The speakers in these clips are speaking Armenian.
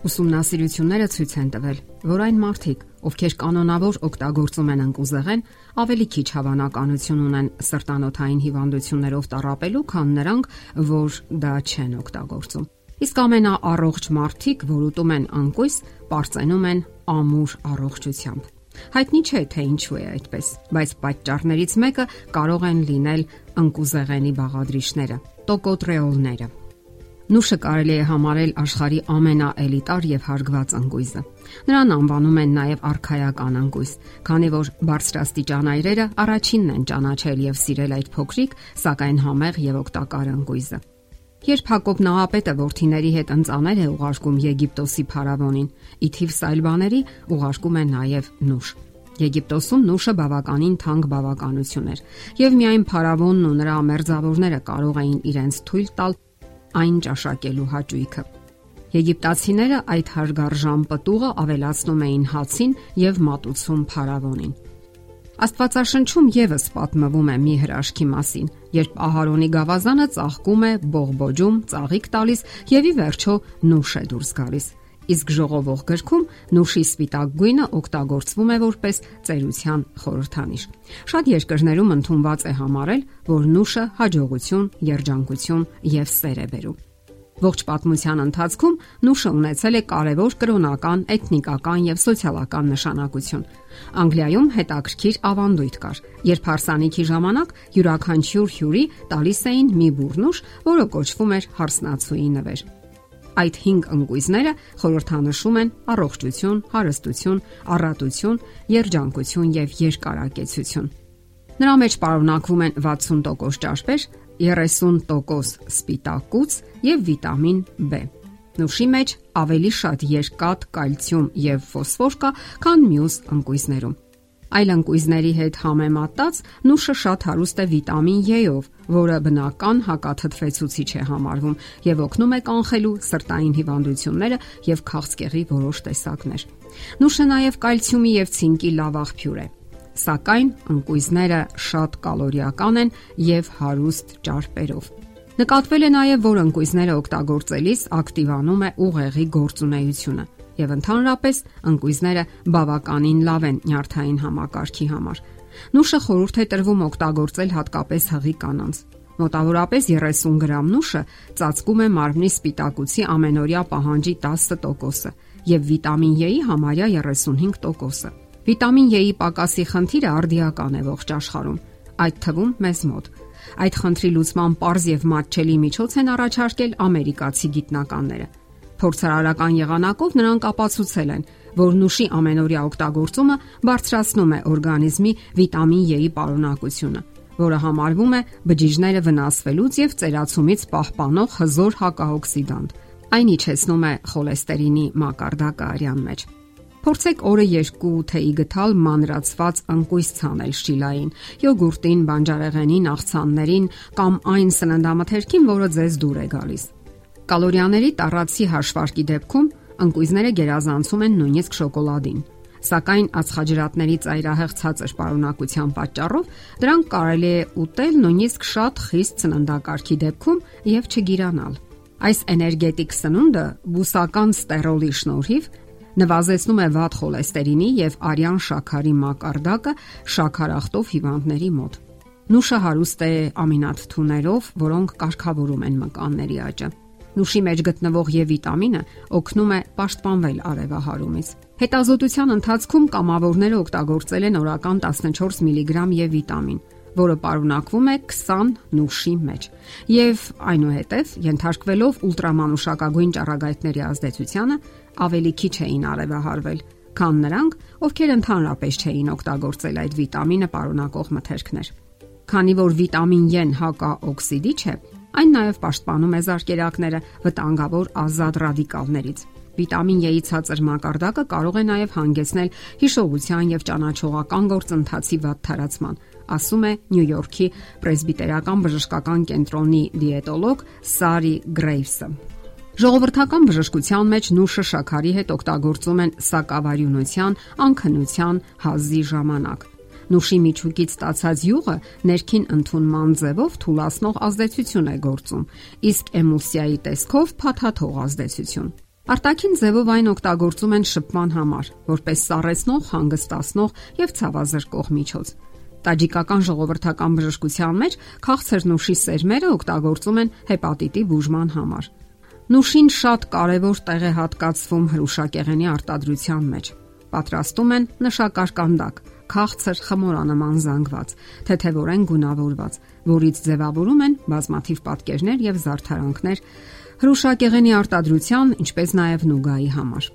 Ուսումնասիրությունները ցույց են տվել, որ այն մարդիկ, ովքեր կանոնավոր օգտագործում են ընկուզեղեն, ավելի քիչ հավանականություն ունեն սրտանոթային հիվանդություններով տառապելու, քան նրանք, որ դա չեն օգտագործում։ Իսկ ամենաառողջ մարդիկ, որ ուտում են անկույս, པարծենում են ամուր առողջությամբ։ Հայտնի չէ թե ինչու է այդպես, բայց պատճառներից մեկը կարող են լինել ընկուզեղենի բաղադրիչները՝ տոկոտրեոլները։ Նուշը կարելի է համարել աշխարի ամենաէլիտար եւ հարգված ընկույզը։ Նրան անվանում են նաեւ արխայական ընկույզ, քանի որ բարձրաստիճան այրերը առաջինն են ճանաչել եւ սիրել այդ փոքրիկ, սակայն համեղ եւ օգտակար ընկույզը։ Երբ Հակոբ Նահապետը ворթիների հետ ընծաներ է ուղարկում Եգիպտոսի փարավոնին, ի թիվ սալբաների ուղարկում է նաեւ նուշ։ Եգիպտոսում նուշը բավականին թանկ բավականություն էր, եւ միայն փարավոնն ու նրա մերձավորները կարող էին իրենց թույլ տալ այն ճաշակելու հաճույքը։ Եգիպտացիները այդ հարգարժան պտուղը ավելացնում էին հացին եւ մատուցում փարավոնին։ Աստվածաշնչում եւս պատմվում է մի հրաշքի մասին, երբ Ահարոնի գավազանը ծաղկում է, բողբոջում, ծաղիկ տալիս եւ ի վերջո նուշ է դուրս գալիս իսկ ժողովող գրքում նուշի սպիտակ գույնը օգտագործվում է որպես ծերության խորհրդանիշ։ Շատ երկրներում ընդունված է համարել, որ նուշը հաջողություն, երջանկություն եւ սեր է բերում։ Ողջ պատմության ընթացքում նուշը ունեցել է կարևոր կրոնական, էթնիկական եւ սոցիալական նշանակություն։ Անգլիայում հետաքրքիր ավանդույթ կար, երբ հարսանիքի ժամանակ յուրաքանչյուր հյուրի տալիս էին մի բուրնուշ, որը կոչվում էր հարսնացուի նվեր։ Այդ 5 ընկույզները խորհրդանշում են առողջություն, հարստություն, առատություն, երջանկություն եւ երկարակեցություն։ Նրա մեջ պարունակվում են 60% ճաշպեր, 30% սպիտակուց եւ վիտամին B։ Նուշի մեջ ավելի շատ երկաթ, կալցիում եւ ֆոսֆոր կա, քան մյուս ընկույզներում։ Այլ ընկույզների հետ համեմատած նուշը շատ հարուստ է վիտամին E-ով, որը բնական հակաթթվեցուցիչ է համարվում եւ օգնում է կանխելու սրտային հիվանդությունները եւ քաղցկեղի որոշ տեսակներ։ Նուշը նաեւ կալցիումի եւ ցինկի լավ աղբյուր է սակայն ընկույզները շատ կալորիական են եւ հարուստ ճարպերով։ Նկատվել է նաև, որ ընկույզները օգտագործելիս ակտիվանում է ուղեղի գործունեությունը եւ ընդհանրապես ընկույզները բավականին լավ են նյարդային համակարգի համար։ Նուշը խորհուրդ է տրվում օգտագործել հատկապես հղի կանանց։ Մոտավորապես 30 գրամ նուշը ծածկում է մարմնի սպիտակուցի ամենօրյա պահանջի 10%-ը եւ վիտամին E-ի համարյա 35%-ը։ Վիտամին E-ի պակասի խնդիրը արդիական է ողջ աշխարհում, այդ թվում մեզ մոտ։ Այդ խնդրի լուծման པարզ եւ մատչելի միջոց են առաջարկել ամերիկացի գիտնականները։ Փորձարարական եղանակով նրանք ապացուցել են, որ նուշի ամենօրյա օգտագործումը բարձրացնում է օրգանիզմի վիտամին E-ի պարունակությունը, որը համարվում է բջիջները վնասվելուց եւ ծերացումից պահպանող հզոր հակաօքսիդանտ։ Այն իջեցնում է խոլեստերինի մակարդակը արյան մեջ։ Փորձեք օրը 2 թեյի գթալ մանրացված ընկույզ ցանել շիլային, յոգուրտին, բանջարեղենին, աղցաններին կամ այն սննդամթերքին, որը ձեզ դուր է գալիս։ Կալորիաների տառացի հաշվարկի դեպքում ընկույզները գերազանցում են նույնիսկ շոկոլադին։ Սակայն ածխաջրատների ծայրահեղ ցածր պարունակության պատճառով դրանք կարելի է ուտել նույնիսկ շատ խիստ սննդակարգի դեպքում եւ չգիրանալ։ Այս էներգետիկ սնունդը բուսական ստերոլի շնորհիվ նվազեցնում է վատ խոլեստերինի եւ արյան շաքարի մակարդակը շաքարախտով հիվանդների մոտ։ Նուշը հարուստ է ամինաթթուներով, որոնք կարգավորում են մկանների աճը։ Նուշի մեջ գտնվող E վիտամինը օգնում է պաշտպանվել արևահարումից։ Հետազոտության ընթացքում կամավորները օգտագործել են օրական 14 միլիգրամ E վիտամին, որը պարունակվում է 20 նուշի մեջ եւ այնուհետեւ ենթարկվելով ուլտրամանուշակագույն ճառագայթների ազդեցությանը ավելի քիչ էին արևահարվել, քան նրանք, ովքեր ընդհանրապես չէին օգտագործել այդ վիտամինը պարունակող մթերքներ։ Քանի որ վիտամին E-ն հակաօքսիդիչ է, Այն նաև պաշտպանում է զարկերակները վտանգավոր ազատ ռադիկալներից։ Վիտամին E-ի ցածր մակարդակը կարող է նաև հանգեցնել հիշողության եւ ճանաչողական գործընթացի վատ թարացման, ասում է Նյու Յորքի պրեսբիտերական բժշկական կենտրոնի դիետոլոգ Սարի Գրեյվսը։ Ժողովրդական բժշկության մեջ նուշը շաքարի հետ օգտագործում են սակավարյունության, անքնության, հազի ժամանակ։ Նուշի միջուկից ստացած յուղը ներքին ընդունման ձևով թուլացնող ազդեցություն է գործում, իսկ էմուլսիայի տեսքով փաթաթող ազդեցություն։ Արտաքին ձևով այն օգտագործում են շփման համար, որպես սառեցնող, հանգստացնող եւ ցավազրկող միջոց։ Տաջիկական ժողովրդական բժշկության մեջ քաղցր նուշի սերմերը օգտագործում են հեպատիտի բուժման համար։ Նուշին շատ կարևոր տեղ է հատկացվում հրուշակեղենի արտադրության մեջ։ Պատրաստում են նշակարկանդակ, քաղցր խմորանման զանգված, թեթևորեն գունավորված, որից ձևավորում են բազմաթիվ պատկերներ եւ զարդարանքներ հրուշակեղենի արտադրության, ինչպես նաեւ նուգայի համար։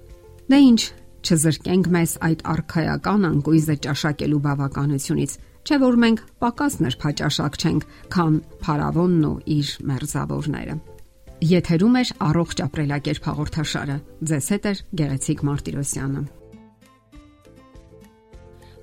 Դե ինչ, չզրկենք մեզ այդ արխայական անկույզը ճաշակելու բավականությունից, չէ որ մենք պակաս նրբաճաշակ չենք, քան փարավոնն ու իր մերձավորները։ Եթերում է առողջ ապրելակերպ հաղորդաշարը։ Ձեզ հետ է Գեղեցիկ Մարտիրոսյանը։